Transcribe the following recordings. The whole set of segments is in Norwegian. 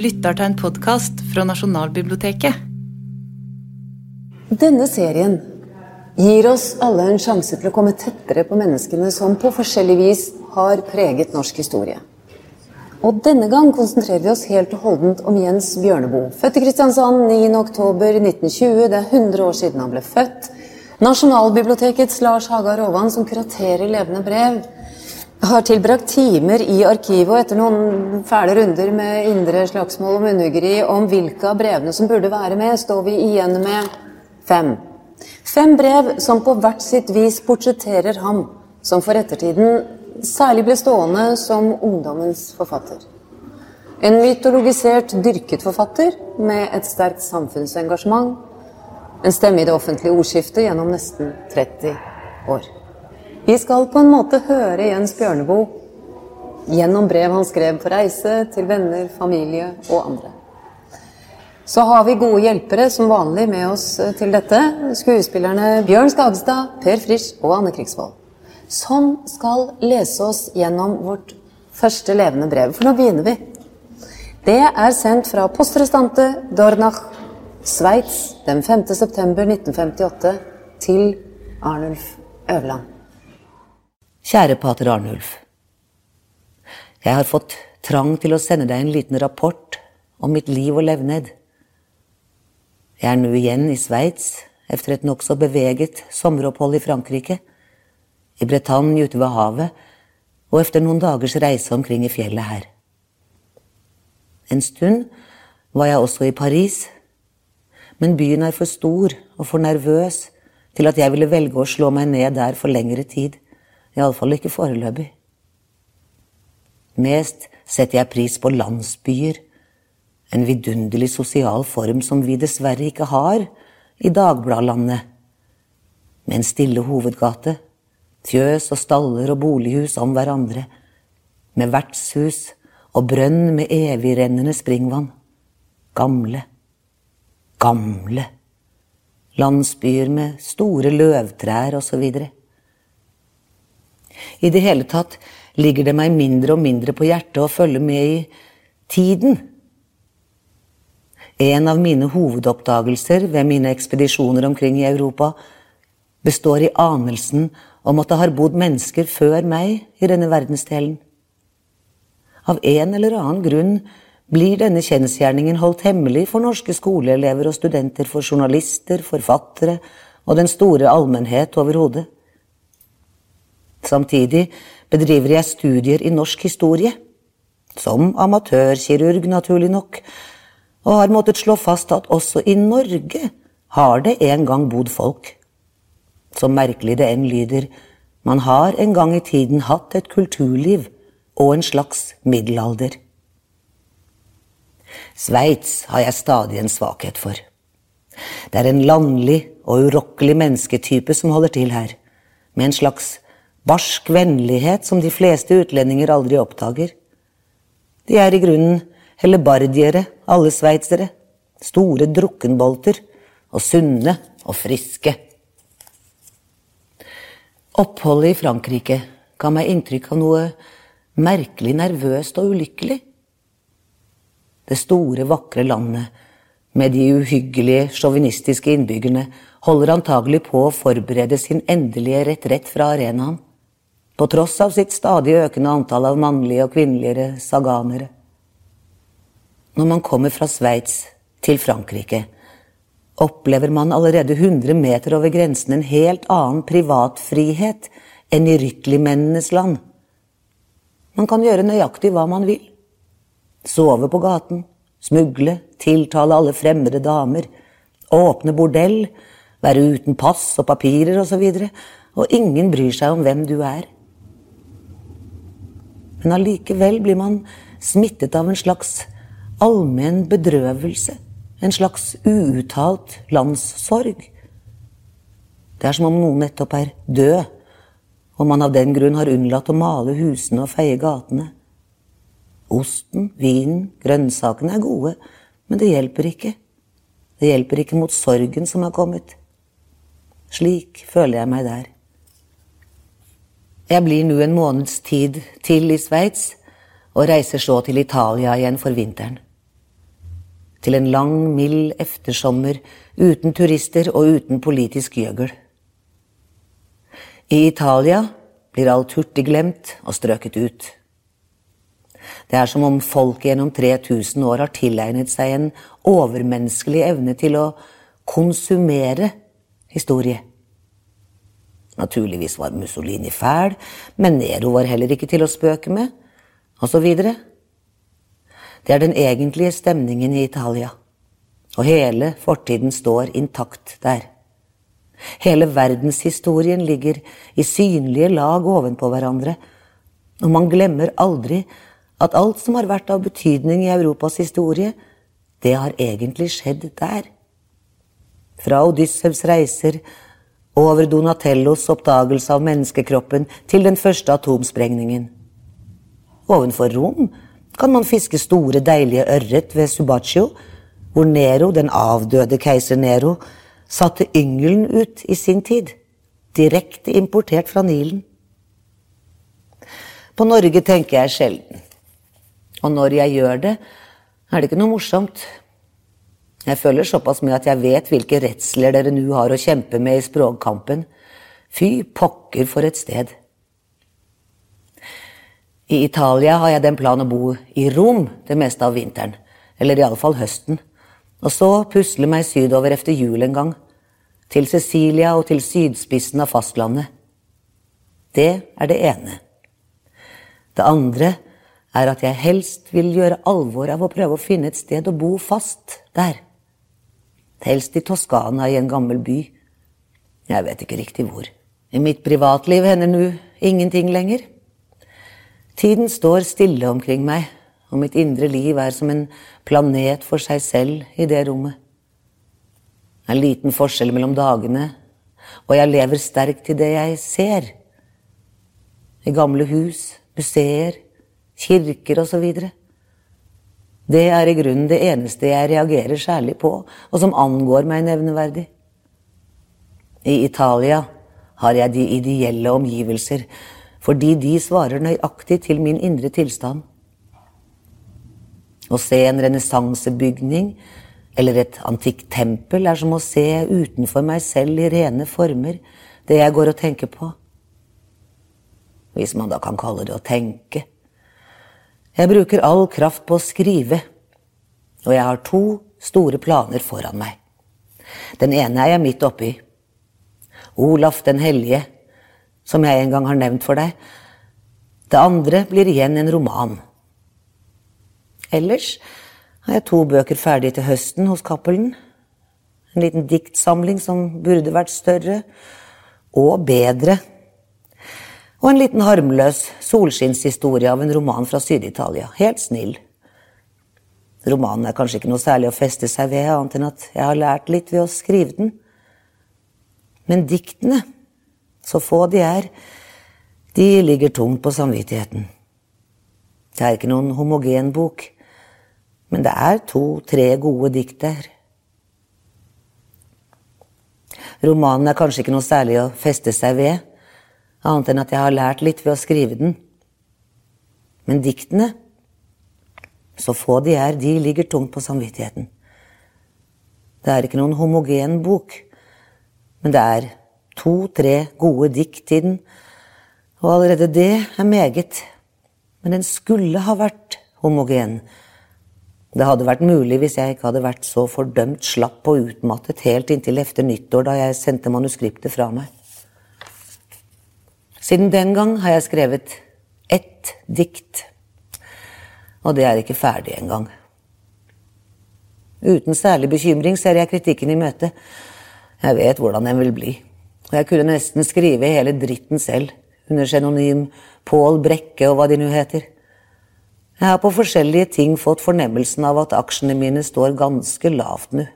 lytter til en podkast fra Nasjonalbiblioteket. Denne serien gir oss alle en sjanse til å komme tettere på menneskene som på forskjellig vis har preget norsk historie. Og denne gang konsentrerer vi oss helt og holdent om Jens Bjørneboe. Født i Kristiansand 9.10.1920. Det er 100 år siden han ble født. Nasjonalbibliotekets Lars Haga Rovan, som kuraterer levende brev, har tilbrakt timer i arkivet og etter noen fæle runder med indre slagsmål og munnhuggeri om hvilke av brevene som burde være med, står vi igjen med fem. Fem brev som på hvert sitt vis portretterer ham, som for ettertiden særlig ble stående som ungdommens forfatter. En mytologisert, dyrket forfatter med et sterkt samfunnsengasjement. En stemme i det offentlige ordskiftet gjennom nesten 30 år. Vi skal på en måte høre Jens Bjørneboe gjennom brev han skrev på reise til venner, familie og andre. Så har vi gode hjelpere som vanlig med oss til dette. Skuespillerne Bjørn Skagstad, Per Frisch og Anne Krigsvold. Som skal lese oss gjennom vårt første levende brev. For nå begynner vi. Det er sendt fra Postrestante Dornach, Sveits, den 5. september 1958 til Arnulf Øverland. Kjære pater Arnulf. Jeg har fått trang til å sende deg en liten rapport om mitt liv og levned. Jeg er nå igjen i Sveits etter et nokså beveget sommeropphold i Frankrike, i Bretagne ute ved havet, og etter noen dagers reise omkring i fjellet her. En stund var jeg også i Paris, men byen er for stor og for nervøs til at jeg ville velge å slå meg ned der for lengre tid. Iallfall ikke foreløpig. Mest setter jeg pris på landsbyer, en vidunderlig sosial form som vi dessverre ikke har i Dagbladlandet, med en stille hovedgate, fjøs og staller og bolighus om hverandre, med vertshus og brønn med evigrennende springvann. Gamle, gamle landsbyer med store løvtrær osv. I det hele tatt ligger det meg mindre og mindre på hjertet å følge med i tiden. En av mine hovedoppdagelser ved mine ekspedisjoner omkring i Europa består i anelsen om at det har bodd mennesker før meg i denne verdensdelen. Av en eller annen grunn blir denne kjensgjerningen holdt hemmelig for norske skoleelever og studenter, for journalister, forfattere og den store allmennhet overhodet. Samtidig bedriver jeg studier i norsk historie, som amatørkirurg, naturlig nok, og har måttet slå fast at også i Norge har det en gang bodd folk. Så merkelig det enn lyder, man har en gang i tiden hatt et kulturliv og en slags middelalder. Sveits har jeg stadig en svakhet for. Det er en landlig og urokkelig mennesketype som holder til her, med en slags barsk vennlighet som de fleste utlendinger aldri oppdager. De er i grunnen hellebardiere, alle sveitsere, store drukkenbolter, og sunne og friske. Oppholdet i Frankrike ga meg inntrykk av noe merkelig nervøst og ulykkelig. Det store, vakre landet med de uhyggelige, sjåvinistiske innbyggerne holder antagelig på å forberede sin endelige retrett fra arenaen på tross av sitt stadig økende antall av mannlige og kvinnelige saganere. Når man kommer fra Sveits til Frankrike, opplever man allerede 100 meter over grensen en helt annen privatfrihet enn i rytlimennenes land. Man kan gjøre nøyaktig hva man vil. Sove på gaten, smugle, tiltale alle fremmede damer, åpne bordell, være uten pass og papirer osv., og, så og ingen bryr seg om hvem du er men allikevel blir man smittet av en slags allmenn bedrøvelse, en slags uuttalt landssorg. Det er som om noen nettopp er død, og man av den grunn har unnlatt å male husene og feie gatene. Osten, vinen, grønnsakene er gode, men det hjelper ikke. Det hjelper ikke mot sorgen som har kommet. Slik føler jeg meg der. Jeg blir nå en måneds tid til i Sveits, og reiser så til Italia igjen for vinteren. til en lang, mild eftersommer uten turister og uten politisk gjøgel. I Italia blir alt hurtig glemt og strøket ut. Det er som om folk gjennom 3000 år har tilegnet seg en overmenneskelig evne til å konsumere historie. Naturligvis var Mussolini fæl, men Nero var heller ikke til å spøke med, osv. Det er den egentlige stemningen i Italia, og hele fortiden står intakt der. Hele verdenshistorien ligger i synlige lag ovenpå hverandre, og man glemmer aldri at alt som har vært av betydning i Europas historie, det har egentlig skjedd der. Fra Odyssevs reiser over Donatellos oppdagelse av menneskekroppen til den første atomsprengningen. Ovenfor Rom kan man fiske store, deilige ørret ved Subaccio, hvor Nero, den avdøde keiser Nero, satte yngelen ut i sin tid, direkte importert fra Nilen. På Norge tenker jeg sjelden, og når jeg gjør det, er det ikke noe morsomt. Jeg føler såpass mye at jeg vet hvilke redsler dere nå har å kjempe med i språkkampen. Fy pokker for et sted. I Italia har jeg den plan å bo i Rom det meste av vinteren, eller iallfall høsten og så pusle meg sydover efter jul en gang, til Sicilia og til sydspissen av fastlandet. Det er det ene. Det andre er at jeg helst vil gjøre alvor av å prøve å finne et sted å bo fast der. Helst i Toskana, i en gammel by. Jeg vet ikke riktig hvor. I mitt privatliv hender nå ingenting lenger. Tiden står stille omkring meg, og mitt indre liv er som en planet for seg selv i det rommet. Det er en liten forskjell mellom dagene, og jeg lever sterkt i det jeg ser. I gamle hus, museer, kirker osv. Det er i grunnen det eneste jeg reagerer særlig på, og som angår meg nevneverdig. I Italia har jeg de ideelle omgivelser, fordi de svarer nøyaktig til min indre tilstand. Å se en renessansebygning eller et antikt tempel er som å se utenfor meg selv i rene former det jeg går og tenker på. Hvis man da kan kalle det å tenke. Jeg bruker all kraft på å skrive, og jeg har to store planer foran meg. Den ene er jeg midt oppi. Olaf den hellige, som jeg en gang har nevnt for deg. Det andre blir igjen en roman. Ellers har jeg to bøker ferdige til høsten hos Cappelen. En liten diktsamling som burde vært større og bedre. Og en liten harmløs solskinnshistorie av en roman fra Syd-Italia. Helt snill. Romanen er kanskje ikke noe særlig å feste seg ved, annet enn at jeg har lært litt ved å skrive den. Men diktene, så få de er, de ligger tungt på samvittigheten. Det er ikke noen homogen bok. Men det er to-tre gode dikt der. Romanen er kanskje ikke noe særlig å feste seg ved, annet enn at jeg har lært litt ved å skrive den. Men diktene, så få de er, de ligger tungt på samvittigheten. Det er ikke noen homogen bok, men det er to-tre gode dikt i den, og allerede det er meget. Men den skulle ha vært homogen det hadde vært mulig hvis jeg ikke hadde vært så fordømt slapp og utmattet helt inntil efter nyttår, da jeg sendte manuskriptet fra meg. Siden den gang har jeg skrevet ett dikt, og det er ikke ferdig engang. Uten særlig bekymring ser jeg kritikken i møte. Jeg vet hvordan den vil bli, og jeg kunne nesten skrive hele dritten selv, under pseudonym Pål Brekke og hva de nå heter. Jeg har på forskjellige ting fått fornemmelsen av at aksjene mine står ganske lavt nå.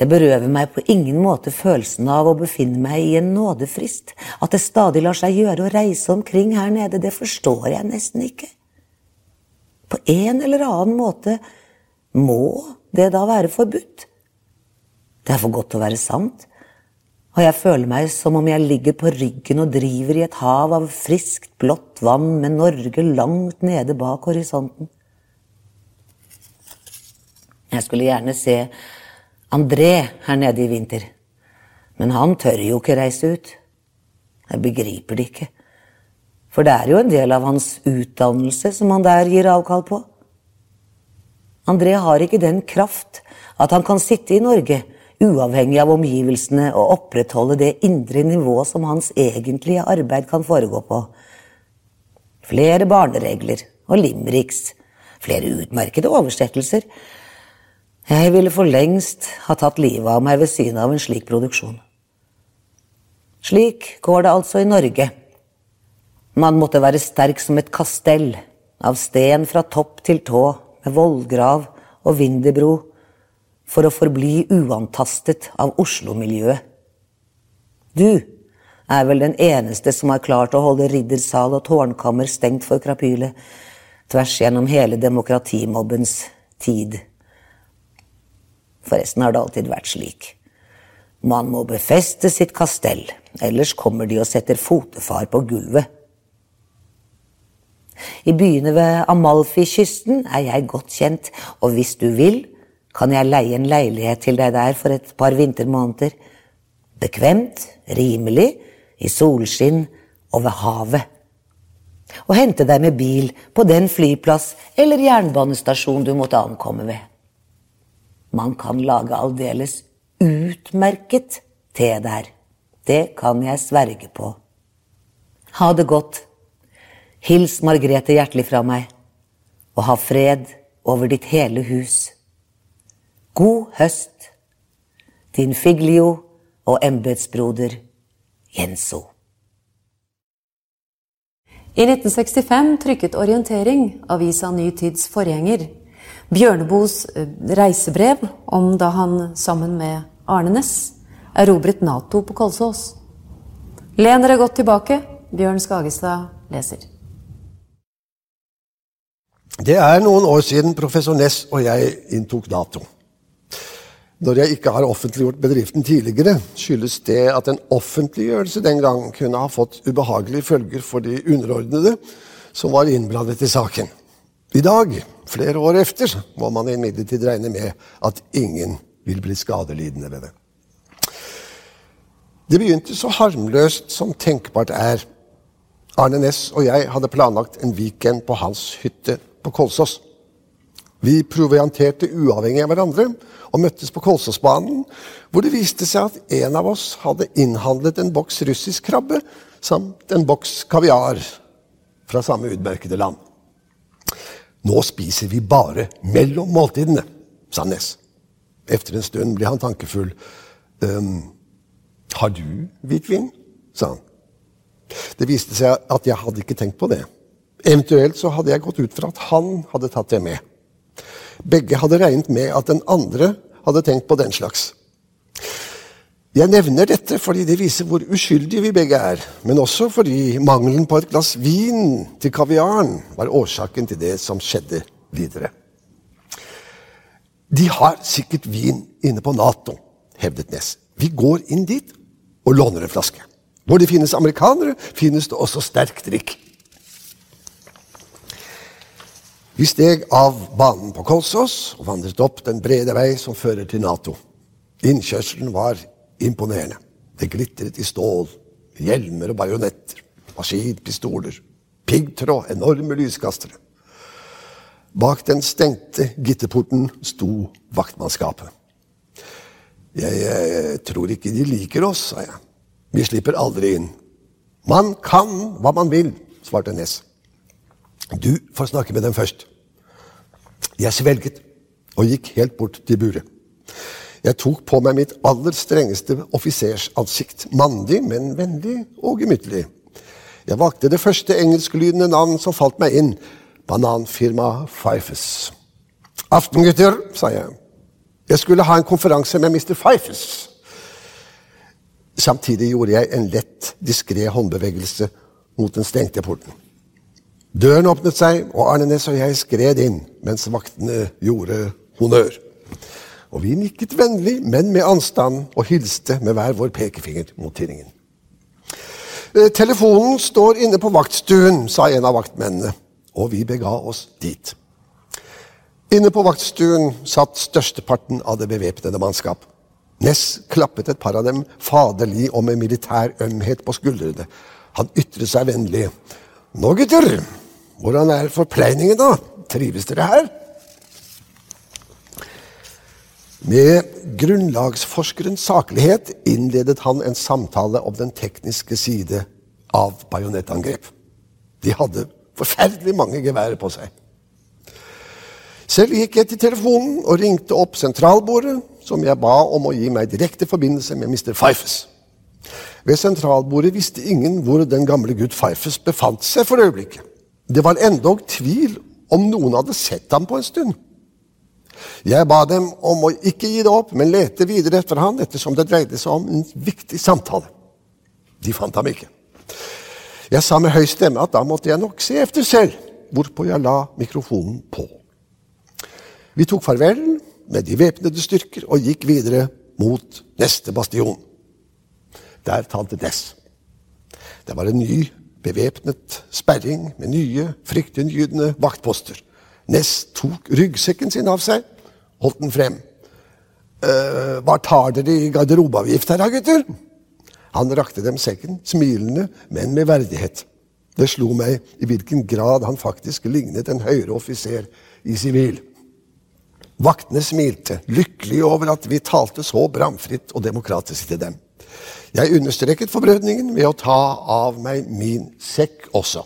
Det berøver meg på ingen måte følelsen av å befinne meg i en nådefrist. At det stadig lar seg gjøre å reise omkring her nede, det forstår jeg nesten ikke. På en eller annen måte må det da være forbudt. Det er for godt til å være sant og jeg føler meg som om jeg ligger på ryggen og driver i et hav av friskt, blått vann med Norge langt nede bak horisonten. Jeg skulle gjerne se André her nede i vinter. Men han tør jo ikke reise ut. Jeg begriper det ikke. For det er jo en del av hans utdannelse som han der gir avkall på. André har ikke den kraft at han kan sitte i Norge, uavhengig av omgivelsene, og opprettholde det indre nivået som hans egentlige arbeid kan foregå på. Flere barneregler og limericks, flere utmerkede oversettelser. Jeg ville for lengst ha tatt livet av meg ved siden av en slik produksjon. Slik går det altså i Norge. Man måtte være sterk som et kastell, av sten fra topp til tå, med vollgrav og vinderbro, for å forbli uantastet av Oslo-miljøet. Du er vel den eneste som har klart å holde riddersal og tårnkammer stengt for krapyle, tvers gjennom hele demokratimobbens tid. Forresten har det alltid vært slik. Man må befeste sitt kastell, ellers kommer de og setter fotefar på gulvet. I byene ved Amalfi-kysten er jeg godt kjent, og hvis du vil, kan jeg leie en leilighet til deg der for et par vintermåneder. Bekvemt, rimelig, i solskinn og ved havet. Og hente deg med bil på den flyplass eller jernbanestasjon du måtte ankomme ved. Man kan lage aldeles utmerket te der. Det kan jeg sverge på. Ha det godt. Hils Margrethe hjertelig fra meg, og ha fred over ditt hele hus. God høst, din Figlio og embetsbroder Jenso. I 1965 trykket Orientering, avisa Ny Tids forgjenger, Bjørneboes eh, reisebrev om da han sammen med Arne Næss erobret Nato på Kolsås. Len dere godt tilbake. Bjørn Skagestad leser. Det er noen år siden professor Ness og jeg inntok Nato. Når jeg ikke har offentliggjort bedriften tidligere, skyldes det at en offentliggjørelse den gang kunne ha fått ubehagelige følger for de underordnede som var innblandet i saken. I dag, flere år efter, må man imidlertid regne med at ingen vil bli skadelidende ved det. Det begynte så harmløst som tenkbart er. Arne Næss og jeg hadde planlagt en weekend på hans hytte på Kolsås. Vi provianterte uavhengig av hverandre og møttes på Kolsåsbanen, hvor det viste seg at en av oss hadde innhandlet en boks russisk krabbe samt en boks kaviar fra samme utmerkede land. Nå spiser vi bare mellom måltidene, sa Ness. Efter en stund ble han tankefull. Um, har du hvitvin? sa han. Det viste seg at jeg hadde ikke tenkt på det. Eventuelt så hadde jeg gått ut fra at han hadde tatt det med. Begge hadde regnet med at den andre hadde tenkt på den slags. Jeg nevner dette fordi det viser hvor uskyldige vi begge er, men også fordi mangelen på et glass vin til kaviaren var årsaken til det som skjedde videre. De har sikkert vin inne på Nato, hevdet Ness. Vi går inn dit og låner en flaske. Hvor det finnes amerikanere, finnes det også sterk drikk. Vi steg av banen på Kolsås og vandret opp den brede vei som fører til Nato. Innkjørselen var imponerende. Det glitret i stål, hjelmer og bajonetter, maskinpistoler, piggtråd, enorme lyskastere. Bak den stengte gitterporten sto vaktmannskapet. Jeg, jeg tror ikke de liker oss, sa jeg. Vi slipper aldri inn. Man kan hva man vil, svarte Ness. Du får snakke med dem først. Jeg svelget og gikk helt bort til buret. Jeg tok på meg mitt aller strengeste offisersansikt. Mandig, men vennlig og gemyttlig. Jeg valgte det første engelsklydende navn som falt meg inn. Bananfirma Fifes. Aften, gutter, sa jeg. Jeg skulle ha en konferanse med Mr. Fifes. Samtidig gjorde jeg en lett, diskré håndbevegelse mot den stengte porten. Døren åpnet seg, og Arne Næss og jeg skred inn mens vaktene gjorde honnør. Og vi nikket vennlig, men med anstand, og hilste med hver vår pekefinger mot tinningen. Eh, telefonen står inne på vaktstuen, sa en av vaktmennene, og vi bega oss dit. Inne på vaktstuen satt størsteparten av det bevæpnede mannskap. Ness klappet et par av dem faderlig og med militær ømhet på skuldrene. Han ytret seg vennlig. Nå, gutter, hvordan er forpleiningen, da? Trives dere her? Med grunnlagsforskerens saklighet innledet han en samtale om den tekniske side av bajonettangrep. De hadde forferdelig mange geværer på seg. Selv gikk jeg til telefonen og ringte opp sentralbordet, som jeg ba om å gi meg direkte forbindelse med Mr. Fifes. Ved sentralbordet visste ingen hvor den gamle gutt Fifes befant seg for øyeblikket. Det var endog tvil om noen hadde sett ham på en stund. Jeg ba dem om å ikke gi det opp, men lete videre etter han, ettersom det dreide seg om en viktig samtale. De fant ham ikke. Jeg sa med høy stemme at da måtte jeg nok se efter selv, hvorpå jeg la mikrofonen på. Vi tok farvel med de væpnede styrker og gikk videre mot neste bastion. Der talte Dess. Det var en ny, bevæpnet sperring med nye, fryktinngytende vaktposter. Ness tok ryggsekken sin av seg, holdt den frem. Uh, hva tar dere i garderobeavgift her, da, gutter? Han rakte dem sekken, smilende, men med verdighet. Det slo meg i hvilken grad han faktisk lignet en høyere offiser i sivil. Vaktene smilte, lykkelige over at vi talte så bramfritt og demokratisk til dem. Jeg understreket forbrødningen ved å ta av meg min sekk også.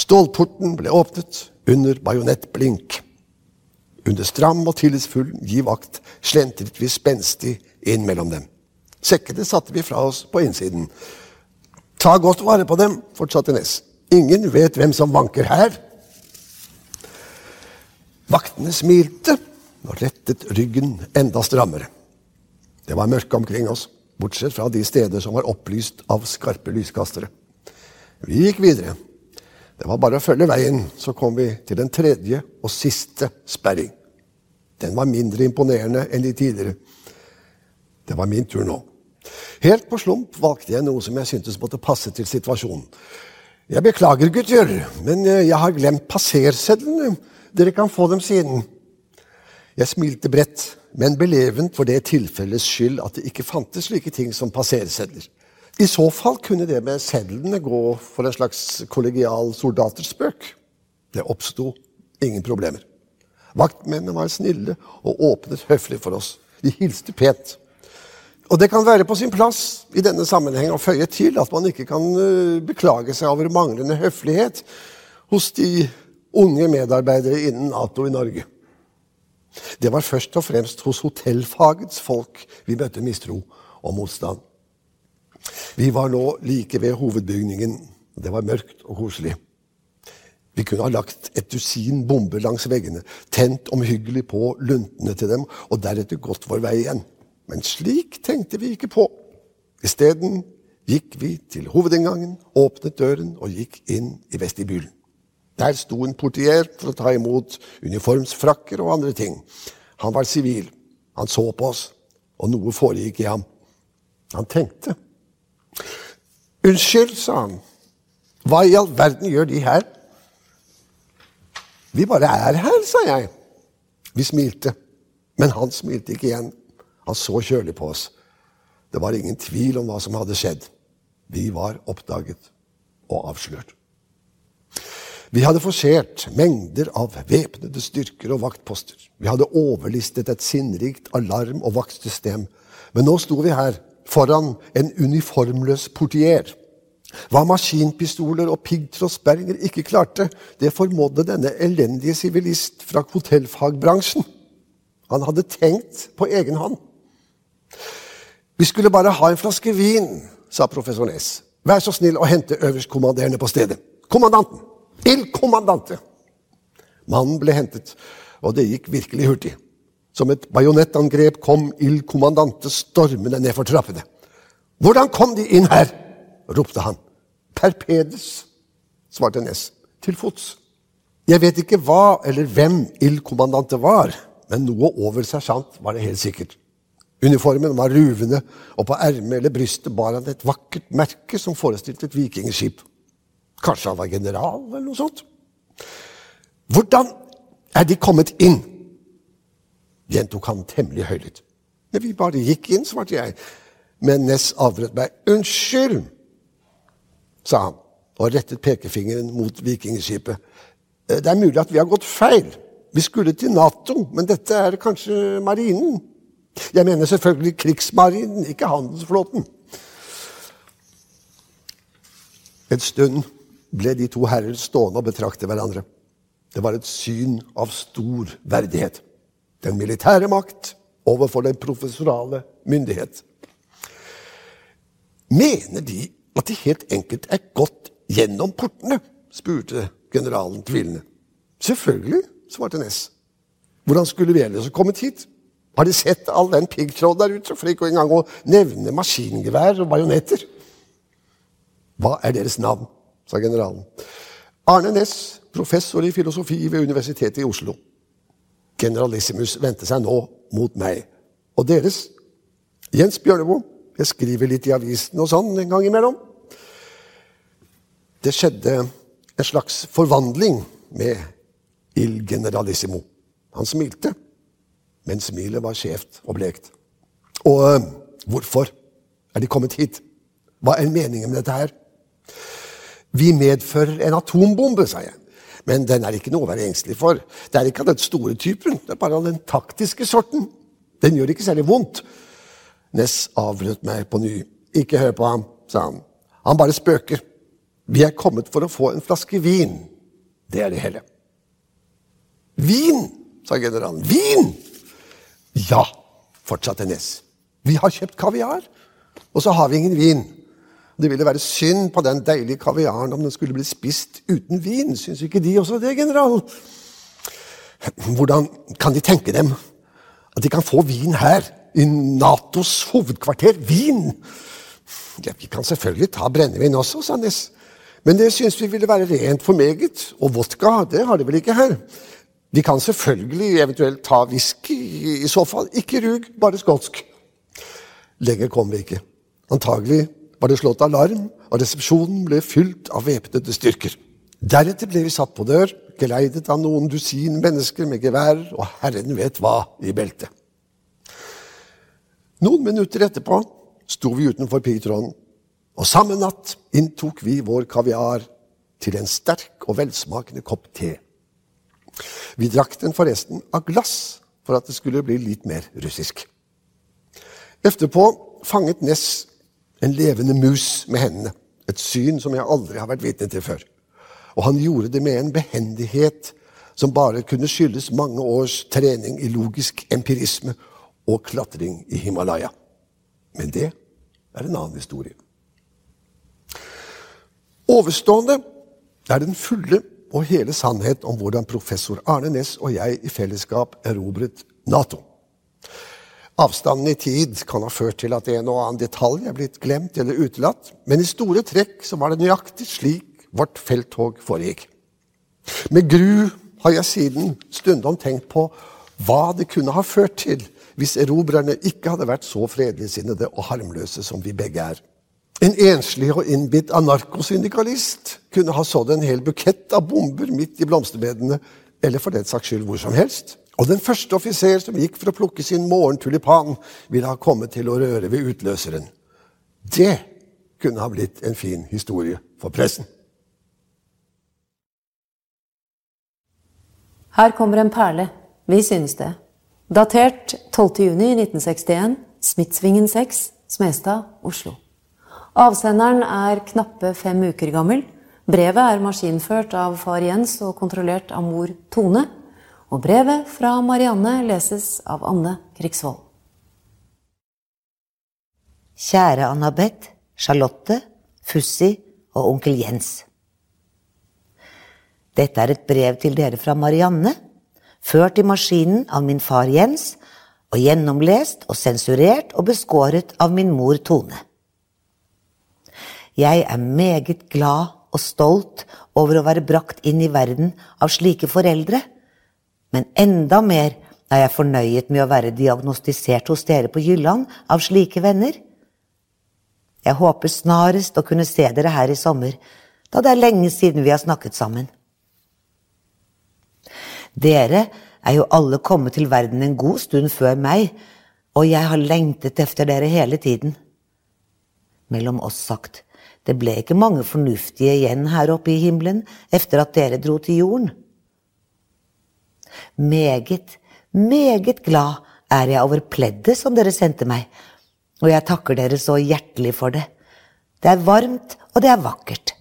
Stålporten ble åpnet under bajonettblink. Under stram og tillitsfull giv vakt slentret vi spenstig inn mellom dem. Sekkene satte vi fra oss på innsiden. Ta godt vare på dem, fortsatte Ness. Ingen vet hvem som vanker her. Vaktene smilte og rettet ryggen enda strammere. Det var mørke omkring oss, bortsett fra de steder som var opplyst av skarpe lyskastere. Vi gikk videre. Det var bare å følge veien, så kom vi til den tredje og siste sperring. Den var mindre imponerende enn de tidligere. Det var min tur nå. Helt på slump valgte jeg noe som jeg syntes måtte passe til situasjonen. Jeg beklager, gutter, men eh, jeg har glemt passersedlene. Dere kan få dem siden. Jeg smilte bredt, men belevent for det tilfellets skyld at det ikke fantes slike ting som passersedler. I så fall kunne det med sedlene gå for en slags kollegial soldaterspøk. Det oppsto ingen problemer. Vaktmennene var snille og åpnet høflig for oss. De hilste pent. Og det kan være på sin plass i denne sammenheng å føye til at man ikke kan eh, beklage seg over manglende høflighet hos de unge medarbeidere innen Nato i Norge. Det var først og fremst hos hotellfagets folk vi møtte mistro og motstand. Vi var nå like ved hovedbygningen. Det var mørkt og koselig. Vi kunne ha lagt et dusin bomber langs veggene, tent omhyggelig på luntene til dem, og deretter gått vår vei igjen. Men slik tenkte vi ikke på. Isteden gikk vi til hovedinngangen, åpnet døren og gikk inn i vestibylen. Der sto en portier for å ta imot uniformsfrakker og andre ting. Han var sivil. Han så på oss, og noe foregikk i ham. Han tenkte. Unnskyld, sa han. Hva i all verden gjør de her? Vi bare er her, sa jeg. Vi smilte. Men han smilte ikke igjen. Han så kjølig på oss. Det var ingen tvil om hva som hadde skjedd. Vi var oppdaget og avslørt. Vi hadde forsert mengder av væpnede styrker og vaktposter. Vi hadde overlistet et sinnrikt alarm- og vaktsystem. Men nå sto vi her, foran en uniformløs portier. Hva maskinpistoler og piggtrådsperringer ikke klarte, det formådde denne elendige sivilist fra hotellfagbransjen. Han hadde tenkt på egen hånd. Vi skulle bare ha en flaske vin, sa professor Næss. Vær så snill å hente øverstkommanderende på stedet. Kommandanten! Il kommandante! Mannen ble hentet, og det gikk virkelig hurtig. Som et bajonettangrep kom Il Kommandante stormende nedfor trappene. Hvordan kom de inn her? Ropte han. Perpedes, svarte Ness. Til fots. Jeg vet ikke hva eller hvem ildkommandante var, men noe over sersjant var det helt sikkert. Uniformen var ruvende, og på ermet eller brystet bar han et vakkert merke som forestilte et vikingskip. Kanskje han var general, eller noe sånt. Hvordan Er de kommet inn? gjentok han temmelig høylytt. Vi bare gikk inn, svarte jeg. Men Ness avbrøt meg. Unnskyld, sa han og rettet pekefingeren mot vikingskipet. Det er mulig at vi har gått feil. Vi skulle til Nato, men dette er kanskje marinen? Jeg mener selvfølgelig krigsmarinen, ikke handelsflåten. En stund ble de to herrer stående og betrakte hverandre. Det var et syn av stor verdighet. Den militære makt overfor den professorale myndighet. Mener de at de helt enkelt er gått gjennom portene? spurte generalen tvilende. Selvfølgelig, svarte Ness. Hvordan skulle vi ellers kommet hit? Har de sett all den piggtråden der ute, for ikke engang å nevne maskingevær og bajonetter? Hva er deres navn? sa generalen. Arne Næss, professor i filosofi ved Universitetet i Oslo. Generalissimus vendte seg nå mot meg. Og deres? Jens Bjørneboe. Jeg skriver litt i avisen og sånn en gang imellom. Det skjedde en slags forvandling med Il Generalissimo. Han smilte, men smilet var skjevt og blekt. Og øh, hvorfor er de kommet hit? Hva er meningen med dette her? Vi medfører en atombombe, sa jeg. Men den er ikke noe å være engstelig for. Det er ikke av den store typen, det er bare av den taktiske sorten. Den gjør ikke særlig vondt. Ness avbrøt meg på ny. Ikke hør på ham, sa han. Han bare spøker. Vi er kommet for å få en flaske vin. Det er det hele. Vin, sa generalen. Vin! Ja, fortsatte Ness. Vi har kjøpt kaviar, og så har vi ingen vin. Det ville være synd på den deilige kaviaren om den skulle bli spist uten vin. Syns ikke de også det, general? Hvordan kan de tenke dem at de kan få vin her, i Natos hovedkvarter? Vin! Ja, Vi kan selvfølgelig ta brennevin også, sa Ness. Men det syns vi ville være rent for meget. Og vodka, det har de vel ikke her. Vi kan selvfølgelig eventuelt ta whisky, i så fall. Ikke rug, bare skotsk. Lenger kom vi ikke. Antagelig var det slått alarm, og resepsjonen ble fylt av væpnede styrker. Deretter ble vi satt på dør, geleidet av noen dusin mennesker med gevær og herren vet hva i beltet. Noen minutter etterpå sto vi utenfor piggtråden, og samme natt inntok vi vår kaviar til en sterk og velsmakende kopp te. Vi drakk den forresten av glass for at det skulle bli litt mer russisk. Etterpå fanget Ness en levende mus med hendene. Et syn som jeg aldri har vært vitne til før. Og han gjorde det med en behendighet som bare kunne skyldes mange års trening i logisk empirisme og klatring i Himalaya. Men det er en annen historie. Overstående er den fulle og hele sannhet om hvordan professor Arne Næss og jeg i fellesskap erobret Nato. Avstanden i tid kan ha ført til at en og annen detalj er blitt glemt eller utelatt, men i store trekk så var det nøyaktig slik vårt felttog foregikk. Med gru har jeg siden stundom tenkt på hva det kunne ha ført til hvis erobrerne ikke hadde vært så fredeligsinnede og harmløse som vi begge er. En enslig og innbitt anarkosyndikalist kunne ha sådd en hel bukett av bomber midt i blomsterbedene, eller for den saks skyld hvor som helst. Og den første offiser som gikk for å plukke sin morgentulipan, ville ha kommet til å røre ved utløseren. Det kunne ha blitt en fin historie for pressen. Her kommer en perle. Vi synes det. Datert 12.6.1961, Smithsvingen 6, Smestad, Oslo. Avsenderen er knappe fem uker gammel. Brevet er maskinført av far Jens og kontrollert av mor Tone. Og brevet fra Marianne leses av Anne Krigsvold. Kjære Anna-Beth, Charlotte, Fussi og onkel Jens. Dette er et brev til dere fra Marianne, ført i maskinen av min far Jens og gjennomlest og sensurert og beskåret av min mor Tone. Jeg er meget glad og stolt over å være brakt inn i verden av slike foreldre men enda mer er jeg fornøyet med å være diagnostisert hos dere på Jylland av slike venner. Jeg håper snarest å kunne se dere her i sommer, da det er lenge siden vi har snakket sammen. Dere er jo alle kommet til verden en god stund før meg, og jeg har lengtet efter dere hele tiden. Mellom oss sagt, det ble ikke mange fornuftige igjen her oppe i himmelen efter at dere dro til jorden. Meget, meget glad er jeg over pleddet som dere sendte meg, og jeg takker dere så hjertelig for det. Det er varmt, og det er vakkert,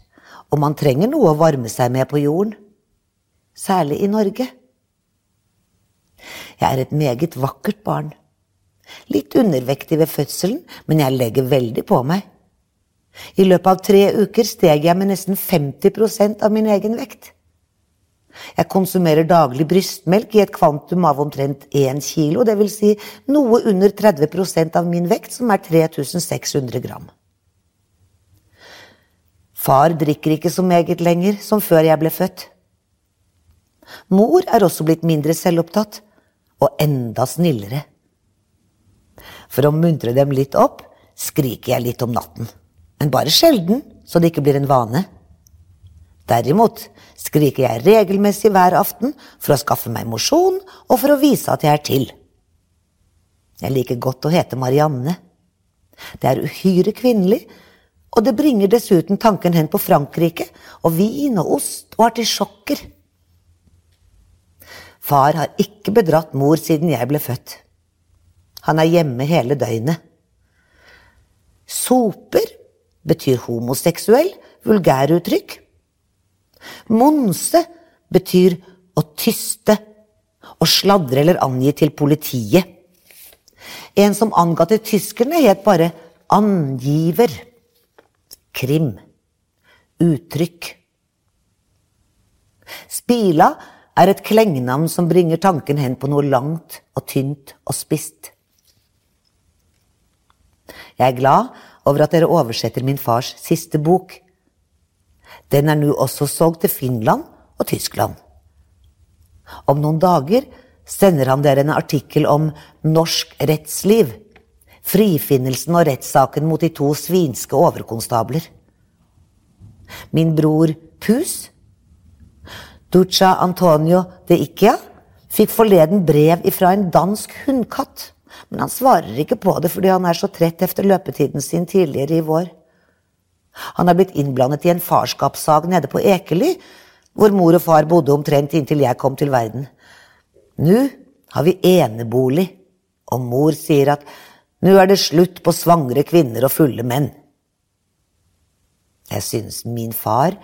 og man trenger noe å varme seg med på jorden, særlig i Norge. Jeg er et meget vakkert barn. Litt undervektig ved fødselen, men jeg legger veldig på meg. I løpet av tre uker steg jeg med nesten 50% av min egen vekt. Jeg konsumerer daglig brystmelk i et kvantum av omtrent 1 kilo, dvs. Si noe under 30% av min vekt, som er 3600 gram. Far drikker ikke så meget lenger som før jeg ble født. Mor er også blitt mindre selvopptatt, og enda snillere. For å muntre dem litt opp, skriker jeg litt om natten, men bare sjelden, så det ikke blir en vane. Derimot skriker jeg regelmessig hver aften for å skaffe meg mosjon og for å vise at jeg er til. Jeg liker godt å hete Marianne. Det er uhyre kvinnelig, og det bringer dessuten tanken hen på Frankrike og vin og ost og artisjokker. Far har ikke bedratt mor siden jeg ble født. Han er hjemme hele døgnet. Soper betyr homoseksuell, vulgæruttrykk. Monse betyr å tyste, å sladre eller angi til politiet. En som anga til tyskerne, het bare angiver. Krim. Uttrykk. Spila er et klengenavn som bringer tanken hen på noe langt og tynt og spist. Jeg er glad over at dere oversetter min fars siste bok. Den er nå også solgt til Finland og Tyskland. Om noen dager sender han dere en artikkel om norsk rettsliv, frifinnelsen og rettssaken mot de to svinske overkonstabler. Min bror Pus Ducha Antonio de Ikea fikk forleden brev ifra en dansk hundkatt, men han svarer ikke på det fordi han er så trett efter løpetiden sin tidligere i vår. Han er blitt innblandet i en farskapssag nede på Ekely, hvor mor og far bodde omtrent inntil jeg kom til verden. Nå har vi enebolig, og mor sier at nå er det slutt på svangre kvinner og fulle menn. Jeg synes min far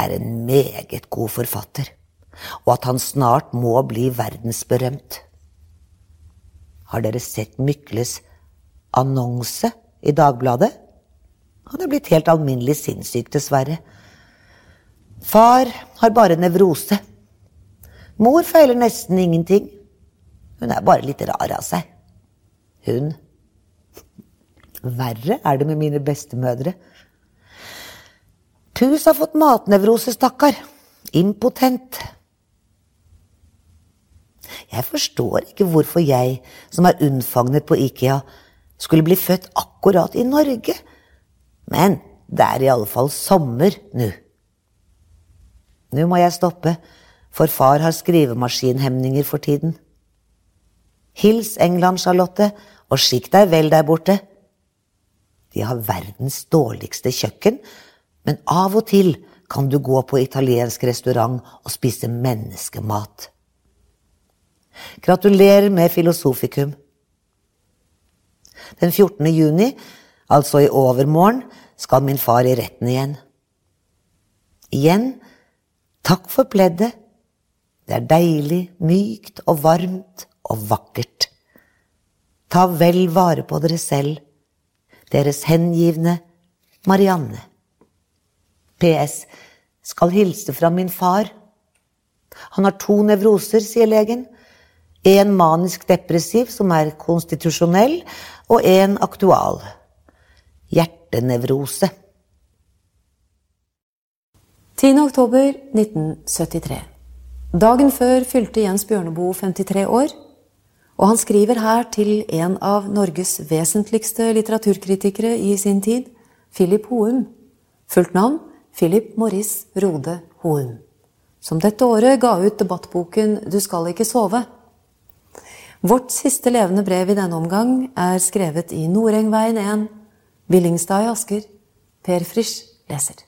er en meget god forfatter, og at han snart må bli verdensberømt. Har dere sett Mykles annonse i Dagbladet? Han er blitt helt alminnelig sinnssyk, dessverre. Far har bare nevrose. Mor feiler nesten ingenting. Hun er bare litt rar av seg. Hun. Verre er det med mine bestemødre. Pus har fått matnevrose, stakkar. Impotent. Jeg forstår ikke hvorfor jeg, som er unnfagnet på Ikea, skulle bli født akkurat i Norge. Men det er i alle fall sommer nå. Nå må jeg stoppe, for far har skrivemaskinhemninger for tiden. Hils England, Charlotte, og skikk deg vel der borte. De har verdens dårligste kjøkken, men av og til kan du gå på italiensk restaurant og spise menneskemat. Gratulerer med filosofikum. Den 14. juni, altså i overmorgen, skal min far i retten igjen. Igjen, takk for pleddet. Det er deilig, mykt og varmt og vakkert. Ta vel vare på dere selv, deres hengivne Marianne. PS. Skal hilse fra min far. Han har to nevroser, sier legen. En manisk depressiv, som er konstitusjonell, og en aktual. Hjertenevrose. 10. oktober 1973. Dagen før fylte Jens Bjørneboe 53 år, og han skriver her til en av Norges vesentligste litteraturkritikere i sin tid, Philip Houm. Fullt navn Philip Morris Rode Houm. som dette året ga ut debattboken Du skal ikke sove. Vårt siste levende brev i denne omgang er skrevet i Norengveien 1, Billingstad i Asker. Per Frisch leser.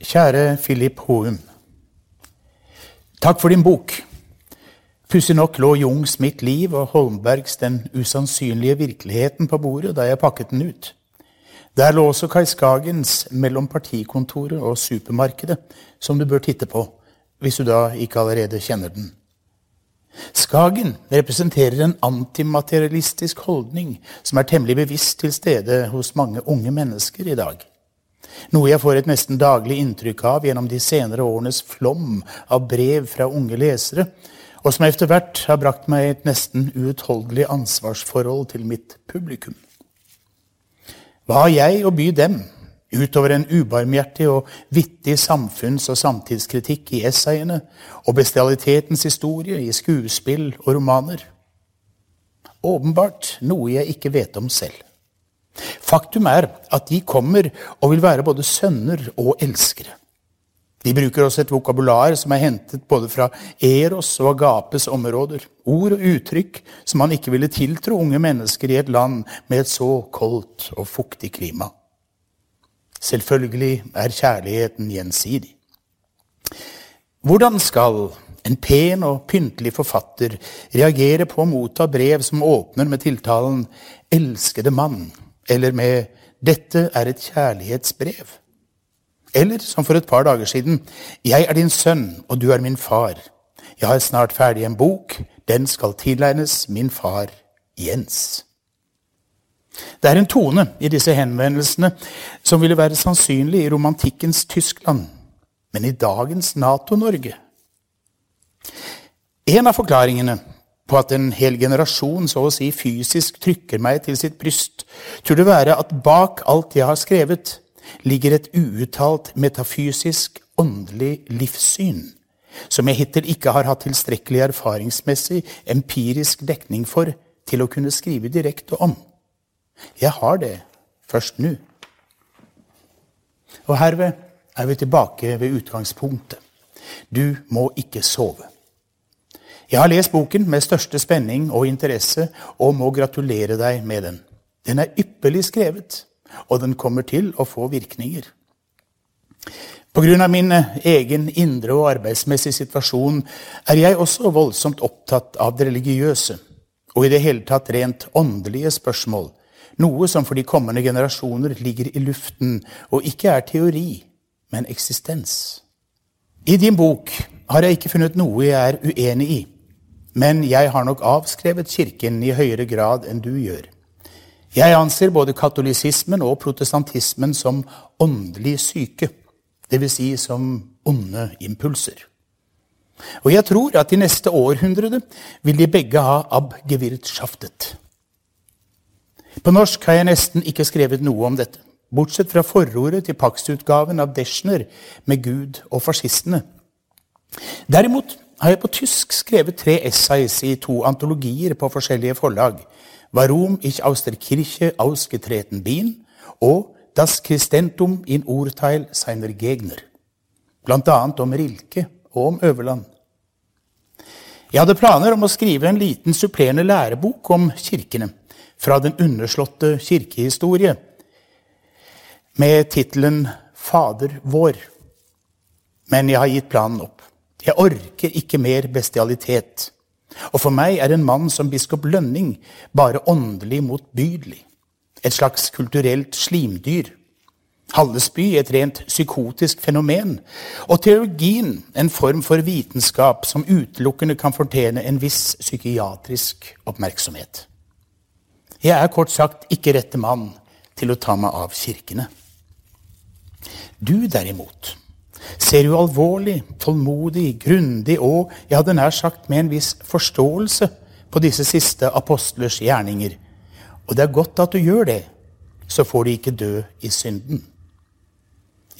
Kjære Philip Houm. Takk for din bok. Pussig nok lå Jungs Mitt liv og Holmbergs Den usannsynlige virkeligheten på bordet da jeg pakket den ut. Der lå også Kai Skagens Mellom partikontoret og supermarkedet, som du bør titte på, hvis du da ikke allerede kjenner den. Skagen representerer en antimaterialistisk holdning som er temmelig bevisst til stede hos mange unge mennesker i dag. Noe jeg får et nesten daglig inntrykk av gjennom de senere årenes flom av brev fra unge lesere, og som etter hvert har brakt meg et nesten uutholdelig ansvarsforhold til mitt publikum. Hva har jeg å by dem, utover en ubarmhjertig og vittig samfunns- og samtidskritikk i essayene og bestialitetens historie i skuespill og romaner? Åpenbart noe jeg ikke vet om selv. Faktum er at de kommer og vil være både sønner og elskere. De bruker også et vokabular som er hentet både fra Eros og Agapes områder. Ord og uttrykk som man ikke ville tiltro unge mennesker i et land med et så koldt og fuktig klima. Selvfølgelig er kjærligheten gjensidig. Hvordan skal en pen og pyntelig forfatter reagere på å motta brev som åpner med tiltalen 'elskede mann', eller med 'dette er et kjærlighetsbrev'? Eller som for et par dager siden 'Jeg er din sønn, og du er min far'. Jeg har snart ferdig en bok. Den skal tilegnes min far Jens. Det er en tone i disse henvendelsene som ville være sannsynlig i romantikkens Tyskland, men i dagens Nato-Norge. En av forklaringene på at en hel generasjon så å si fysisk trykker meg til sitt bryst, tror det være at bak alt jeg har skrevet, ligger et uuttalt metafysisk, åndelig livssyn som jeg hittil ikke har hatt tilstrekkelig erfaringsmessig, empirisk dekning for til å kunne skrive direkte om. Jeg har det først nå. Og herved er vi tilbake ved utgangspunktet. Du må ikke sove. Jeg har lest boken med største spenning og interesse og må gratulere deg med den. Den er ypperlig skrevet og den kommer til å få virkninger. Pga. min egen indre og arbeidsmessige situasjon er jeg også voldsomt opptatt av det religiøse og i det hele tatt rent åndelige spørsmål, noe som for de kommende generasjoner ligger i luften og ikke er teori, men eksistens. I din bok har jeg ikke funnet noe jeg er uenig i, men jeg har nok avskrevet Kirken i høyere grad enn du gjør. Jeg anser både katolisismen og protestantismen som åndelig syke, dvs. Si som onde impulser. Og jeg tror at i neste århundre vil de begge ha abgewirtschaftet. På norsk har jeg nesten ikke skrevet noe om dette, bortsett fra forordet til pakstutgaven av Deschner med Gud og fascistene. Derimot har jeg på tysk skrevet tre essays i to antologier på forskjellige forlag, Warum ich aus der Kirche ausgetreten bin og Das Christentum in Urteil seiner Gegner. Blant annet om Rilke og om Øverland. Jeg hadde planer om å skrive en liten supplerende lærebok om kirkene fra den underslåtte kirkehistorie med tittelen Fader vår. Men jeg har gitt planen opp. Jeg orker ikke mer bestialitet. Og for meg er en mann som biskop Lønning bare åndelig motbydelig. Et slags kulturelt slimdyr. Hallesby et rent psykotisk fenomen. Og teologien en form for vitenskap som utelukkende kan fortjene en viss psykiatrisk oppmerksomhet. Jeg er kort sagt ikke rette mann til å ta meg av kirkene. Du derimot ser jo alvorlig, tålmodig, grundig og, jeg hadde nær sagt, med en viss forståelse på disse siste apostlers gjerninger. Og det er godt at du gjør det, så får de ikke dø i synden.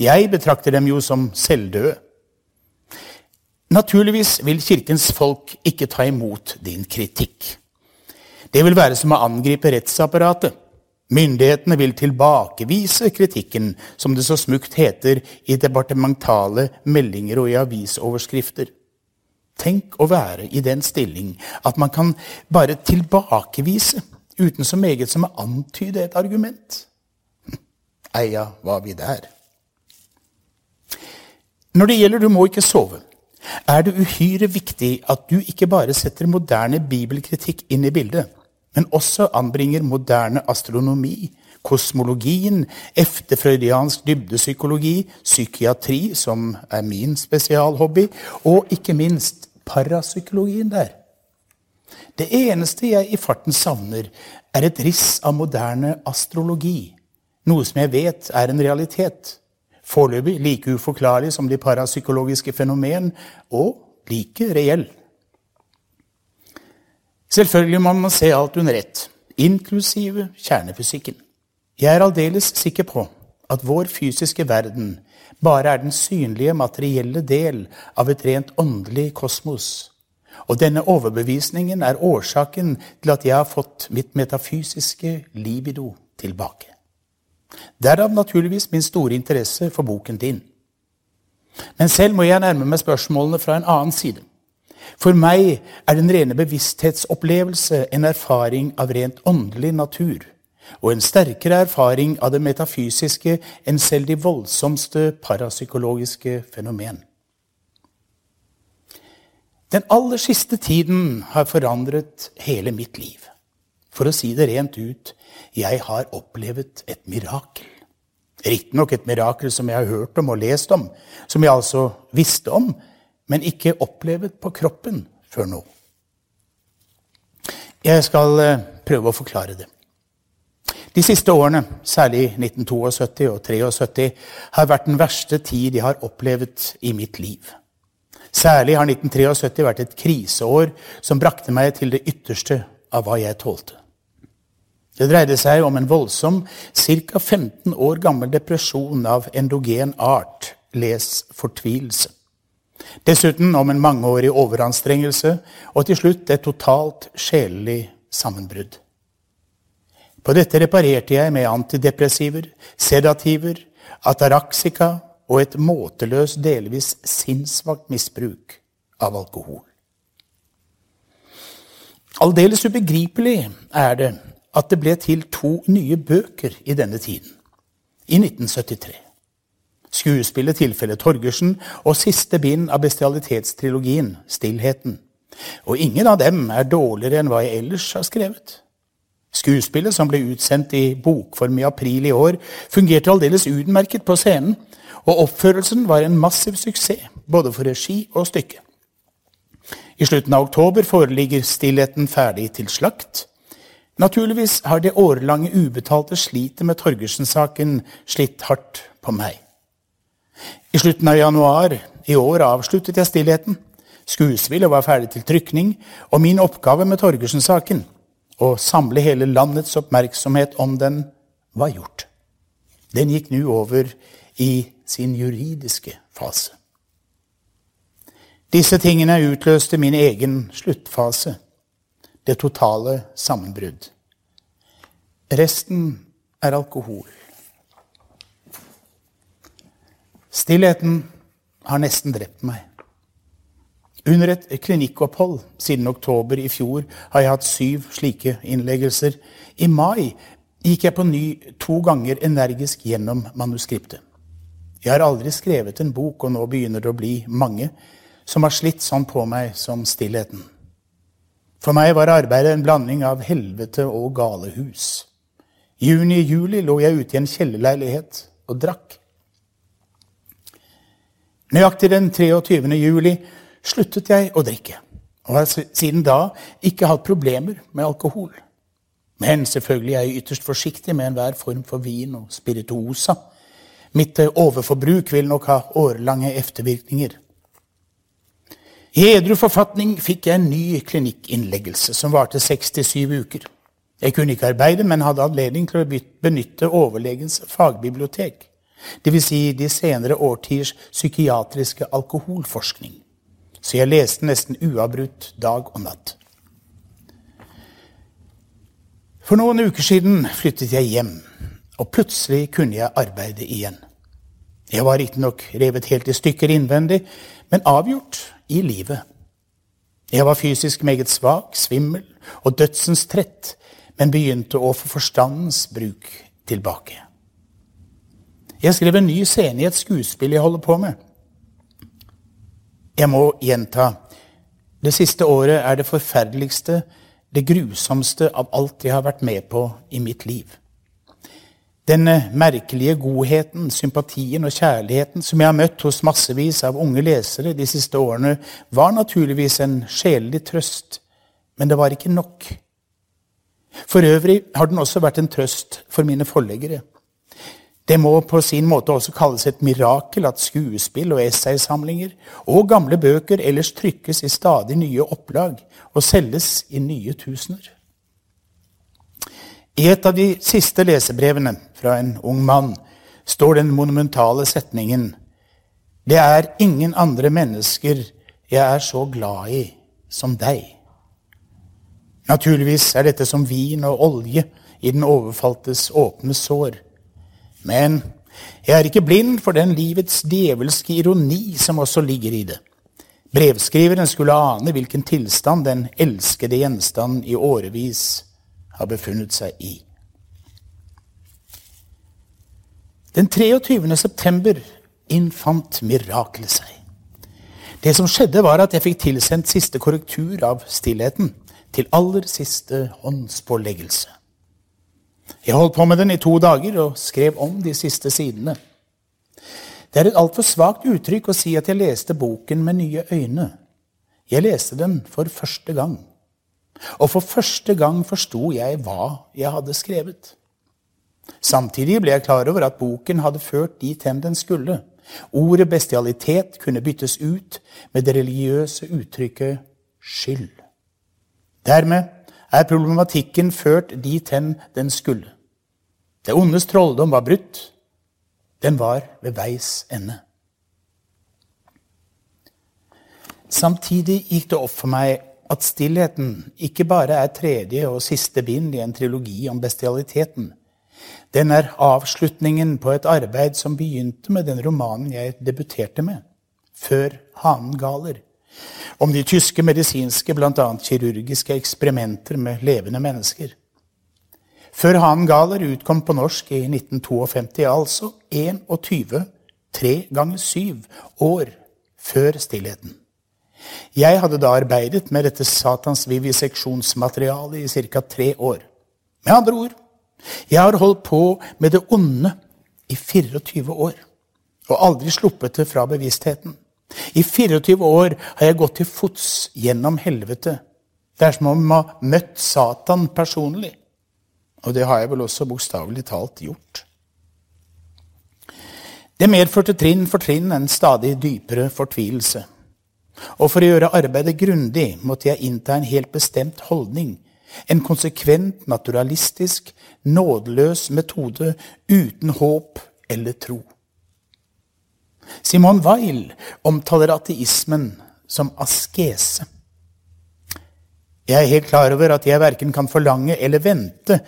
Jeg betrakter dem jo som selvdøde. Naturligvis vil Kirkens folk ikke ta imot din kritikk. Det vil være som å angripe rettsapparatet. Myndighetene vil tilbakevise kritikken, som det så smukt heter i departementale meldinger og i avisoverskrifter. Tenk å være i den stilling at man kan bare tilbakevise uten så meget som å antyde et argument. Eia var vi der. Når det gjelder Du må ikke sove, er det uhyre viktig at du ikke bare setter moderne bibelkritikk inn i bildet, men også anbringer moderne astronomi, kosmologien, efterfreudiansk dybdepsykologi, psykiatri, som er min spesialhobby, og ikke minst parapsykologien der. Det eneste jeg i farten savner, er et riss av moderne astrologi, noe som jeg vet er en realitet. Foreløpig like uforklarlig som de parapsykologiske fenomen, og like reell. Selvfølgelig må man se alt under ett, inklusive kjernefysikken. Jeg er aldeles sikker på at vår fysiske verden bare er den synlige, materielle del av et rent åndelig kosmos. Og denne overbevisningen er årsaken til at jeg har fått mitt metafysiske libido tilbake. Derav naturligvis min store interesse for boken din. Men selv må jeg nærme meg spørsmålene fra en annen side. For meg er den rene bevissthetsopplevelse en erfaring av rent åndelig natur, og en sterkere erfaring av det metafysiske enn selv de voldsomste parapsykologiske fenomen. Den aller siste tiden har forandret hele mitt liv. For å si det rent ut jeg har opplevd et mirakel. Riktignok et mirakel som jeg har hørt om og lest om, som jeg altså visste om, men ikke opplevd på kroppen før nå. Jeg skal eh, prøve å forklare det. De siste årene, særlig 1972 og 1973, har vært den verste tid jeg har opplevd i mitt liv. Særlig har 1973 vært et kriseår som brakte meg til det ytterste av hva jeg tålte. Det dreide seg om en voldsom, ca. 15 år gammel depresjon av endogen art, les fortvilelse. Dessuten om en mangeårig overanstrengelse og til slutt et totalt sjelelig sammenbrudd. På dette reparerte jeg med antidepressiver, sedativer, ataraxika og et måteløst, delvis sinnssvakt misbruk av alkohol. Aldeles ubegripelig er det at det ble til to nye bøker i denne tiden, i 1973. Skuespillet 'Tilfelle Torgersen' og siste bind av bestialitetstrilogien 'Stillheten'. Og ingen av dem er dårligere enn hva jeg ellers har skrevet. Skuespillet, som ble utsendt i bokform i april i år, fungerte aldeles utmerket på scenen, og oppførelsen var en massiv suksess, både for regi og stykke. I slutten av oktober foreligger Stillheten ferdig til slakt. Naturligvis har det årelange ubetalte slitet med Torgersen-saken slitt hardt på meg. I slutten av januar i år avsluttet jeg stillheten. Skuespillet var ferdig til trykning, og min oppgave med Torgersen-saken, å samle hele landets oppmerksomhet om den, var gjort. Den gikk nå over i sin juridiske fase. Disse tingene utløste min egen sluttfase, det totale sammenbrudd. Resten er alkohol. Stillheten har nesten drept meg. Under et klinikkopphold siden oktober i fjor har jeg hatt syv slike innleggelser. I mai gikk jeg på ny to ganger energisk gjennom manuskriptet. Jeg har aldri skrevet en bok, og nå begynner det å bli mange, som har slitt sånn på meg som stillheten. For meg var arbeidet en blanding av helvete og galehus. Juni-juli lå jeg ute i en kjellerleilighet og drakk. Nøyaktig den 23. juli sluttet jeg å drikke, og har siden da ikke hatt problemer med alkohol. Men selvfølgelig er jeg ytterst forsiktig med enhver form for vin og spirituosa. Mitt eh, overforbruk vil nok ha årelange eftervirkninger. I edru forfatning fikk jeg en ny klinikkinnleggelse som varte 67 uker. Jeg kunne ikke arbeide, men hadde anledning til å benytte overlegens fagbibliotek dvs. Si de senere årtiers psykiatriske alkoholforskning. Så jeg leste nesten uavbrutt dag og natt. For noen uker siden flyttet jeg hjem, og plutselig kunne jeg arbeide igjen. Jeg var riktignok revet helt i stykker innvendig, men avgjort i livet. Jeg var fysisk meget svak, svimmel og dødsens trett, men begynte å få forstandens bruk tilbake. Jeg skrev en ny scene i et skuespill jeg holder på med. Jeg må gjenta det siste året er det forferdeligste, det grusomste av alt jeg har vært med på i mitt liv. Den merkelige godheten, sympatien og kjærligheten som jeg har møtt hos massevis av unge lesere de siste årene, var naturligvis en sjelelig trøst, men det var ikke nok. For øvrig har den også vært en trøst for mine forleggere. Det må på sin måte også kalles et mirakel at skuespill og essaysamlinger og gamle bøker ellers trykkes i stadig nye opplag og selges i nye tusener. I et av de siste lesebrevene fra en ung mann står den monumentale setningen Det er ingen andre mennesker jeg er så glad i som deg. Naturligvis er dette som vin og olje i den overfaltes åpne sår. Men jeg er ikke blind for den livets djevelske ironi som også ligger i det. Brevskriveren skulle ane hvilken tilstand den elskede gjenstand i årevis har befunnet seg i. Den 23. september innfant mirakelet seg. Det som skjedde, var at jeg fikk tilsendt siste korrektur av Stillheten til aller siste håndspåleggelse. Jeg holdt på med den i to dager og skrev om de siste sidene. Det er et altfor svakt uttrykk å si at jeg leste boken med nye øyne. Jeg leste den for første gang. Og for første gang forsto jeg hva jeg hadde skrevet. Samtidig ble jeg klar over at boken hadde ført dit hen den skulle. Ordet bestialitet kunne byttes ut med det religiøse uttrykket skyld. Dermed er problematikken ført dit hen den skulle. Det ondes trolldom var brutt. Den var ved veis ende. Samtidig gikk det opp for meg at stillheten ikke bare er tredje og siste bind i en trilogi om bestialiteten. Den er avslutningen på et arbeid som begynte med den romanen jeg debuterte med, før Hanen galer, om de tyske medisinske, bl.a. kirurgiske eksperimenter med levende mennesker. Før Hanen galer utkom på norsk i 1952, altså 21, tre ganger syv år før stillheten. Jeg hadde da arbeidet med dette satans viviseksjonsmaterialet i ca. tre år. Med andre ord jeg har holdt på med det onde i 24 år og aldri sluppet det fra bevisstheten. I 24 år har jeg gått til fots gjennom helvete. Det er som om jeg har møtt Satan personlig. Og det har jeg vel også bokstavelig talt gjort. Det medførte trinn for trinn en stadig dypere fortvilelse. Og for å gjøre arbeidet grundig måtte jeg innta en helt bestemt holdning. En konsekvent, naturalistisk, nådeløs metode uten håp eller tro. Simon Weil omtaler ateismen som askese. Jeg er helt klar over at jeg verken kan forlange eller vente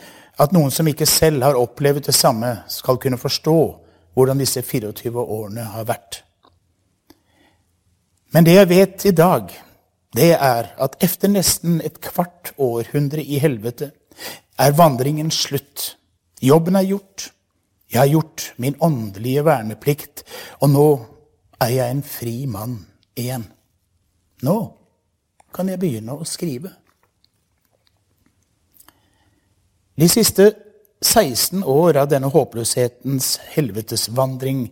at noen som ikke selv har opplevd det samme, skal kunne forstå hvordan disse 24 årene har vært. Men det jeg vet i dag, det er at efter nesten et kvart århundre i helvete er vandringen slutt. Jobben er gjort. Jeg har gjort min åndelige verneplikt, og nå er jeg en fri mann igjen. Nå kan jeg begynne å skrive. De siste 16 år av denne håpløshetens helvetesvandring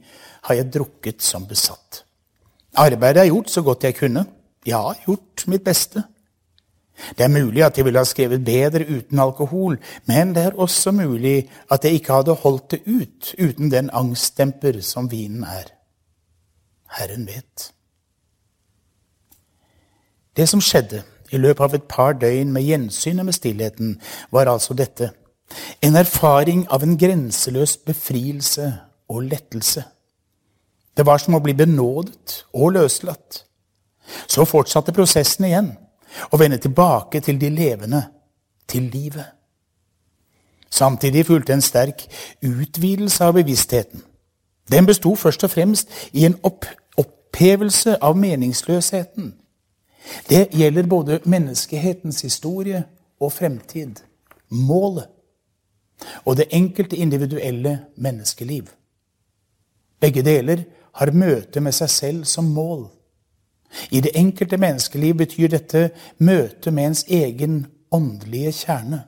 har jeg drukket som besatt. Arbeidet er gjort så godt jeg kunne. Jeg har gjort mitt beste. Det er mulig at jeg ville ha skrevet bedre uten alkohol, men det er også mulig at jeg ikke hadde holdt det ut uten den angstdemper som vinen er. Herren vet. Det som skjedde i løpet av et par døgn med gjensynet med stillheten, var altså dette. En erfaring av en grenseløs befrielse og lettelse. Det var som å bli benådet og løslatt. Så fortsatte prosessen igjen, å vende tilbake til de levende, til livet. Samtidig fulgte en sterk utvidelse av bevisstheten. Den besto først og fremst i en opp opphevelse av meningsløsheten. Det gjelder både menneskehetens historie og fremtid, målet, og det enkelte individuelle menneskeliv. Begge deler har møte med seg selv som mål. I det enkelte menneskeliv betyr dette møte med ens egen åndelige kjerne,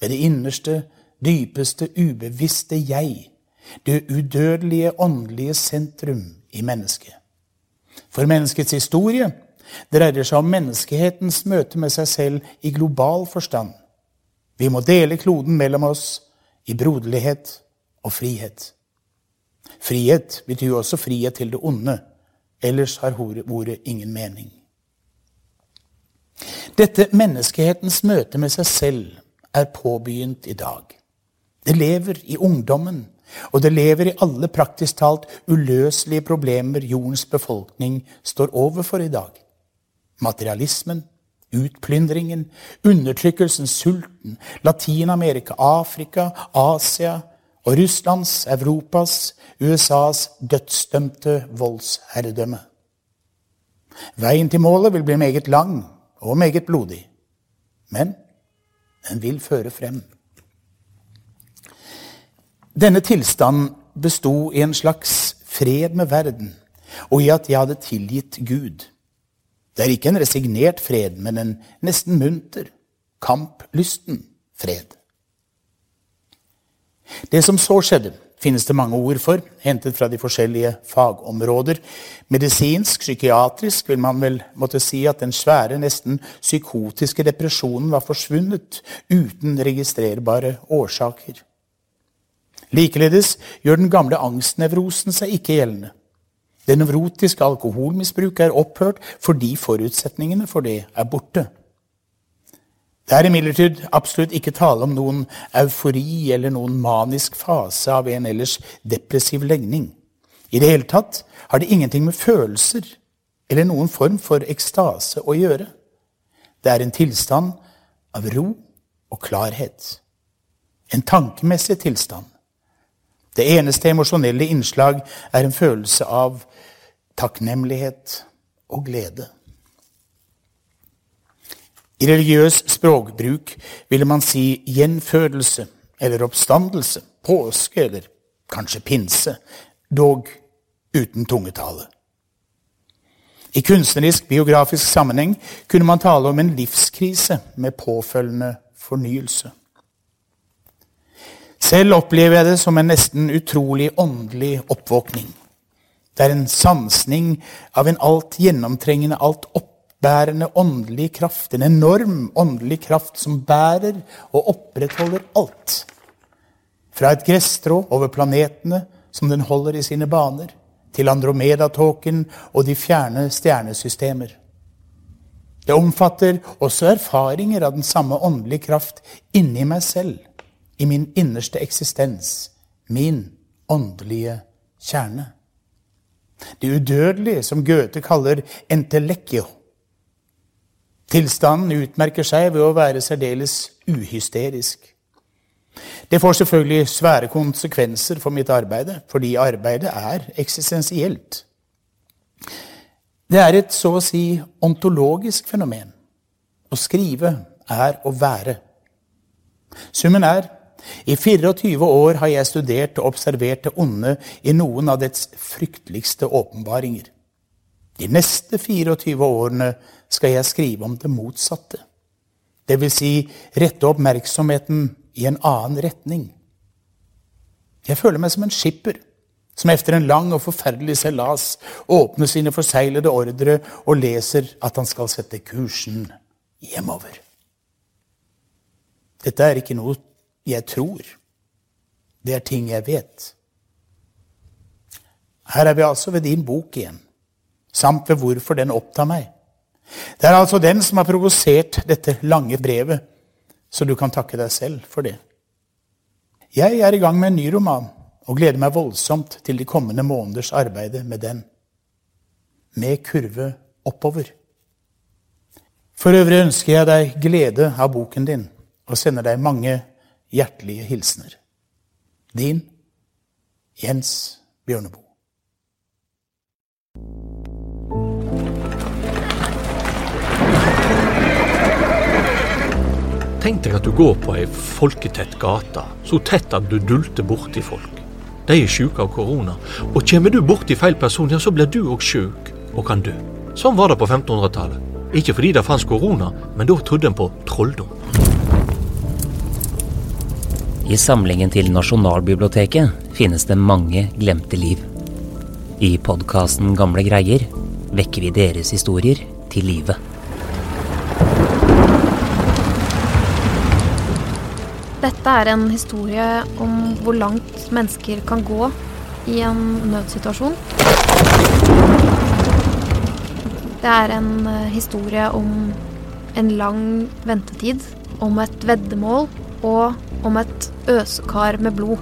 med det innerste, dypeste, ubevisste jeg, det udødelige åndelige sentrum i mennesket. For menneskets historie dreier seg om menneskehetens møte med seg selv i global forstand. Vi må dele kloden mellom oss i broderlighet og frihet. Frihet betyr også frihet til det onde. Ellers har ordet ingen mening. Dette menneskehetens møte med seg selv er påbegynt i dag. Det lever i ungdommen, og det lever i alle praktisk talt uløselige problemer jordens befolkning står overfor i dag. Materialismen, utplyndringen, undertrykkelsen, sulten, Latin-Amerika, Afrika, Asia og Russlands, Europas, USAs dødsdømte voldsherredømme. Veien til målet vil bli meget lang og meget blodig, men den vil føre frem. Denne tilstanden besto i en slags fred med verden og i at jeg hadde tilgitt Gud. Det er ikke en resignert fred, men en nesten munter, kamplysten fred. Det som så skjedde, finnes det mange ord for, hentet fra de forskjellige fagområder. Medisinsk, psykiatrisk vil man vel måtte si at den svære, nesten psykotiske depresjonen var forsvunnet uten registrerbare årsaker. Likeledes gjør den gamle angstnevrosen seg ikke gjeldende. Det nevrotiske alkoholmisbruket er opphørt fordi forutsetningene for det er borte. Det er imidlertid absolutt ikke tale om noen eufori eller noen manisk fase av en ellers depressiv legning. I det hele tatt har det ingenting med følelser eller noen form for ekstase å gjøre. Det er en tilstand av ro og klarhet. En tankemessig tilstand. Det eneste emosjonelle innslag er en følelse av takknemlighet og glede. I religiøs språkbruk ville man si gjenfødelse eller oppstandelse, påske eller kanskje pinse, dog uten tungetale. I kunstnerisk biografisk sammenheng kunne man tale om en livskrise med påfølgende fornyelse. Selv opplever jeg det som en nesten utrolig åndelig oppvåkning. Det er en sansning av en alt gjennomtrengende, alt oppbærende åndelig kraft. En enorm åndelig kraft som bærer og opprettholder alt. Fra et gresstrå over planetene som den holder i sine baner, til Andromeda-tåken og de fjerne stjernesystemer. Det omfatter også erfaringer av den samme åndelige kraft inni meg selv i min innerste eksistens, min åndelige kjerne. Det udødelige, som Goethe kaller entelekio. Tilstanden utmerker seg ved å være særdeles uhysterisk. Det får selvfølgelig svære konsekvenser for mitt arbeid, fordi arbeidet er eksistensielt. Det er et så å si ontologisk fenomen. Å skrive er å være. Summen er i 24 år har jeg studert og observert det onde i noen av dets frykteligste åpenbaringer. De neste 24 årene skal jeg skrive om det motsatte. Det vil si rette oppmerksomheten i en annen retning. Jeg føler meg som en skipper som etter en lang og forferdelig seilas åpner sine forseglede ordre og leser at han skal sette kursen hjemover. Dette er ikke noe jeg tror. Det er ting jeg vet. Her er vi altså ved din bok igjen, samt ved hvorfor den opptar meg. Det er altså den som har provosert dette lange brevet, så du kan takke deg selv for det. Jeg er i gang med en ny roman og gleder meg voldsomt til de kommende måneders arbeid med den. Med kurve oppover. For øvrig ønsker jeg deg glede av boken din og sender deg mange hjertelige hilsener. Din Jens Bjørneboe. Tenk deg at du går på ei folketett gate, så tett at du dulter borti folk. De er sjuke av korona, og kommer du borti feil person, ja, så blir du òg sjuk og kan dø. Sånn var det på 1500-tallet. Ikke fordi det fantes korona, men da trodde en på trolldom. I samlingen til Nasjonalbiblioteket finnes det mange glemte liv. I podkasten Gamle greier vekker vi deres historier til live. Dette er en historie om hvor langt mennesker kan gå i en nødsituasjon. Det er en eh, historie om en lang ventetid, om et veddemål og om et øsekar med blod.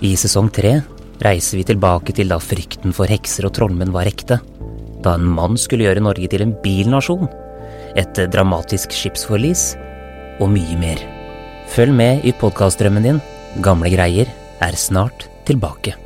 I sesong tre reiser vi tilbake til da frykten for hekser og trollmenn var ekte. Da en mann skulle gjøre Norge til en bilnasjon. Et dramatisk skipsforlis og mye mer. Følg med i podkastdrømmen din. Gamle greier er snart tilbake.